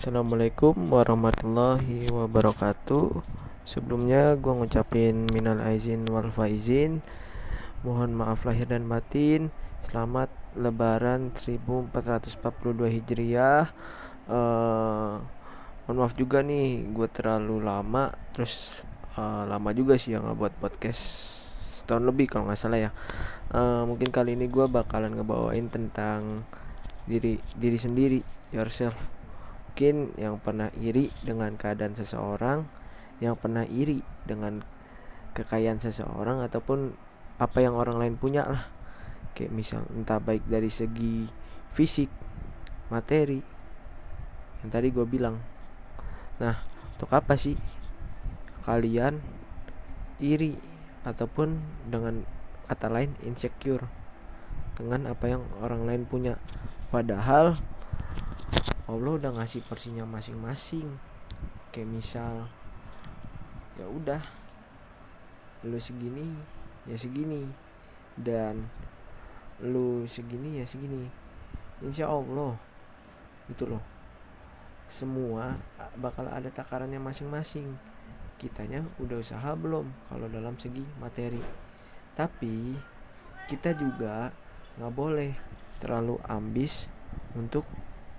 Assalamualaikum warahmatullahi wabarakatuh. Sebelumnya gue ngucapin minal aizin wal faizin. Mohon maaf lahir dan batin. Selamat lebaran 1442 Hijriah. Uh, Mohon maaf juga nih gue terlalu lama. Terus uh, lama juga sih yang buat podcast Setahun lebih kalau nggak salah ya. Uh, Mungkin kali ini gue bakalan ngebawain tentang diri diri sendiri yourself mungkin yang pernah iri dengan keadaan seseorang yang pernah iri dengan kekayaan seseorang ataupun apa yang orang lain punya lah. Kayak misal entah baik dari segi fisik materi yang tadi gue bilang. Nah untuk apa sih kalian iri ataupun dengan kata lain insecure dengan apa yang orang lain punya? Padahal Allah udah ngasih porsinya masing-masing. Kayak misal ya udah lu segini ya segini dan lu segini ya segini. Insya Allah itu loh. Semua bakal ada takarannya masing-masing. Kitanya udah usaha belum kalau dalam segi materi. Tapi kita juga nggak boleh terlalu ambis untuk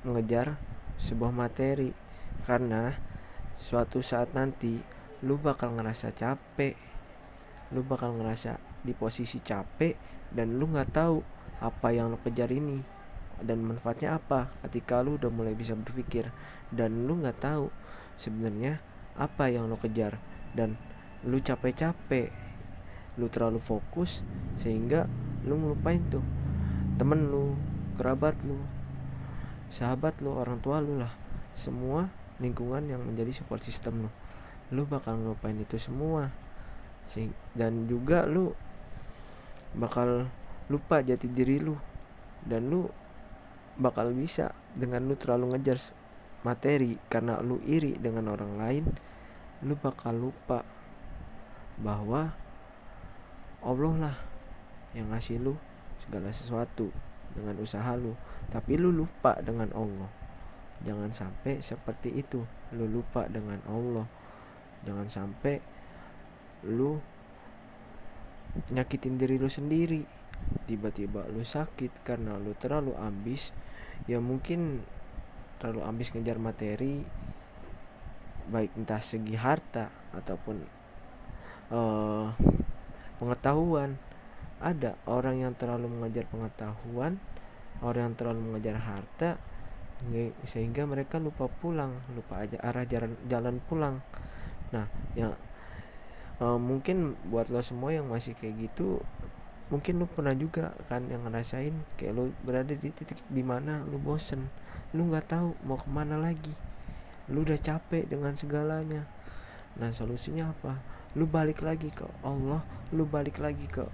mengejar sebuah materi. Karena suatu saat nanti lu bakal ngerasa capek. Lu bakal ngerasa di posisi capek dan lu nggak tahu apa yang lu kejar ini dan manfaatnya apa ketika lu udah mulai bisa berpikir dan lu nggak tahu sebenarnya apa yang lu kejar dan lu capek-capek. Lu terlalu fokus sehingga lu ngelupain tuh temen lu kerabat lu sahabat lu orang tua lu lah. Semua lingkungan yang menjadi support system lu. Lu bakal ngelupain itu semua. Dan juga lu bakal lupa jati diri lu. Dan lu bakal bisa dengan lu terlalu ngejar materi karena lu iri dengan orang lain lu bakal lupa bahwa Allah lah yang ngasih lu segala sesuatu dengan usaha lu. Tapi lu lupa dengan Allah. Jangan sampai seperti itu. Lu lupa dengan Allah. Jangan sampai lu nyakitin diri lu sendiri. Tiba-tiba lu sakit karena lu terlalu ambis. Ya mungkin terlalu ambis ngejar materi baik entah segi harta ataupun uh, pengetahuan ada orang yang terlalu mengejar pengetahuan orang yang terlalu mengejar harta sehingga mereka lupa pulang lupa aja arah jalan jalan pulang. Nah yang uh, mungkin buat lo semua yang masih kayak gitu mungkin lu pernah juga kan yang ngerasain kayak lu berada di titik di mana lu bosen lu nggak tahu mau ke mana lagi lu udah capek dengan segalanya. Nah solusinya apa? Lu balik lagi ke Allah lu balik lagi ke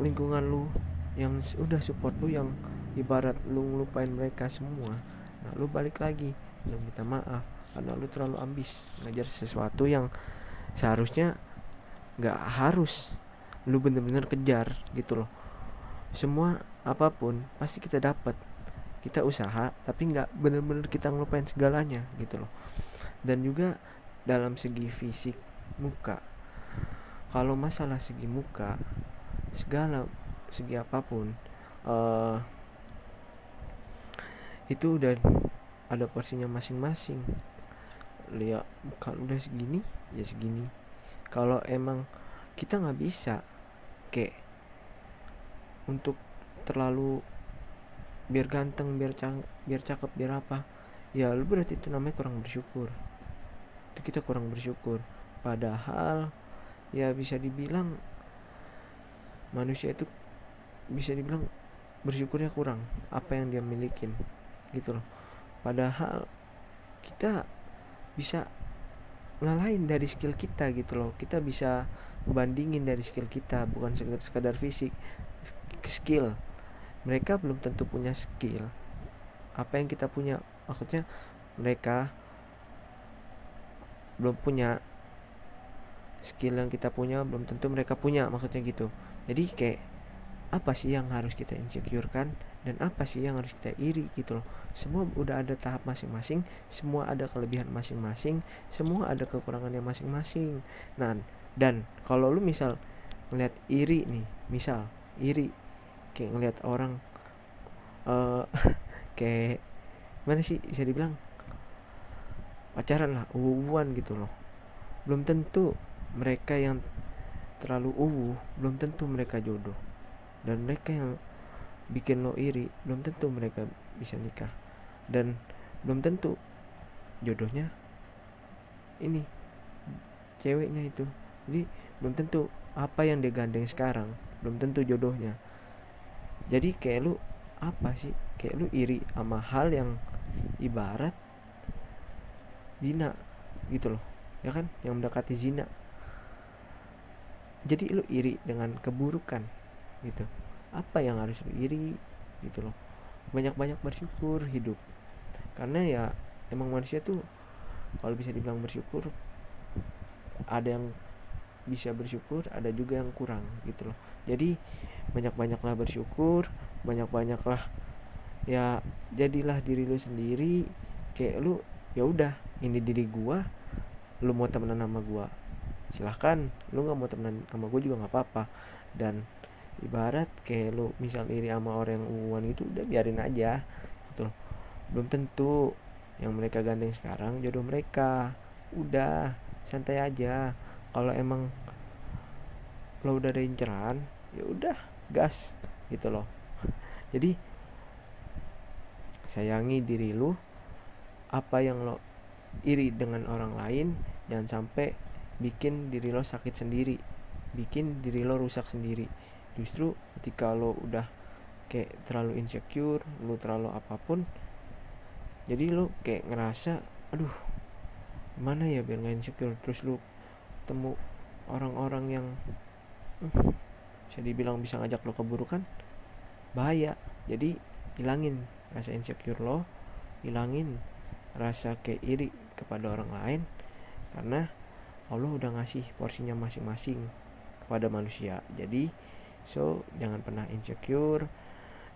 lingkungan lu yang udah support lu yang ibarat lu ngelupain mereka semua. Nah lu balik lagi lu minta maaf karena lu terlalu ambis ngajar sesuatu yang seharusnya nggak harus lu bener-bener kejar gitu loh. Semua apa pun pasti kita dapat kita usaha tapi nggak bener-bener kita ngelupain segalanya gitu loh. Dan juga dalam segi fisik muka. Kalau masalah segi muka segala segi apa pun uh, itu udah ada porsinya masing-masing. Lihat kalau udah segini ya segini. Kalau emang kita nggak bisa kayak untuk terlalu biar ganteng biar cang biar cakep biar apa ya lu berarti itu namanya kurang bersyukur. Itu kita kurang bersyukur. Padahal ya bisa dibilang manusia itu bisa dibilang bersyukurnya kurang apa yang dia milikin gitu loh. Padahal kita bisa ngalahin dari skill kita gitu loh. Kita bisa bandingin dari skill kita bukan sekadar, sekadar fisik skill. Mereka belum tentu punya skill. Apa yang kita punya? Maksudnya mereka belum punya skill yang kita punya belum tentu mereka punya maksudnya gitu. Jadi kayak apa sih yang harus kita insecure kan? Dan apa sih yang harus kita iri gitu loh. Semua udah ada tahap masing-masing semua ada kelebihan masing-masing semua ada kekurangannya masing-masing. Nah dan kalau lu misal ngeliat iri nih misal iri kayak ngeliat orang uh, kayak mana sih bisa dibilang? Pacaran lah uwuan gitu loh. Belum tentu mereka yang terlalu uwu belum tentu mereka jodoh. Dan mereka yang bikin lo iri belum tentu mereka bisa nikah. Dan belum tentu jodohnya ini ceweknya itu. Jadi belum tentu apa yang dia gandeng sekarang belum tentu jodohnya. Jadi kayak lu apa sih? Kayak lu iri sama hal yang ibarat zina gitu loh. Ya kan? Yang mendekati zina jadi lu iri dengan keburukan gitu. Apa yang harus lu iri gitu loh. Banyak-banyak bersyukur hidup. Karena ya emang manusia tuh kalau bisa dibilang bersyukur ada yang bisa bersyukur ada juga yang kurang gitu loh. Jadi banyak-banyaklah bersyukur banyak-banyaklah ya jadilah diri lu sendiri. Kayak lu ya udah ini diri gua lu mau temenan sama gua silahkan lu nggak mau temenan sama gua juga nggak apa-apa. Dan ibarat kayak lu misal iri sama orang yang itu udah biarin aja gitu belum tentu yang mereka gandeng sekarang jodoh mereka. Udah santai aja. Kalau emang lo udah ada inceran ya udah gas gitu loh. Jadi sayangi diri lu apa yang lo iri dengan orang lain jangan sampai bikin diri lo sakit sendiri bikin diri lo rusak sendiri. Justru ketika lo udah kayak terlalu insecure lo terlalu apa pun jadi lo kayak ngerasa aduh mana ya biar nggak insecure? Terus lo temu orang-orang yang uh, bisa dibilang bisa ngajak lo keburukan? Bahaya. Jadi hilangin rasa insecure lo hilangin rasa kayak iri kepada orang lain karena Allah udah ngasih porsinya masing-masing kepada manusia. Jadi so jangan pernah insecure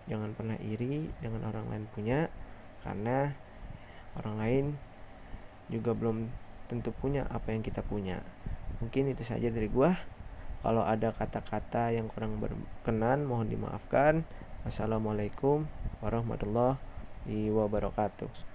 jangan pernah iri dengan orang lain punya karena orang lain juga belum tentu punya apa yang kita punya. Mungkin itu saja dari gua. Kalau ada kata-kata yang kurang berkenan mohon dimaafkan. Assalamualaikum warahmatullahi wabarakatuh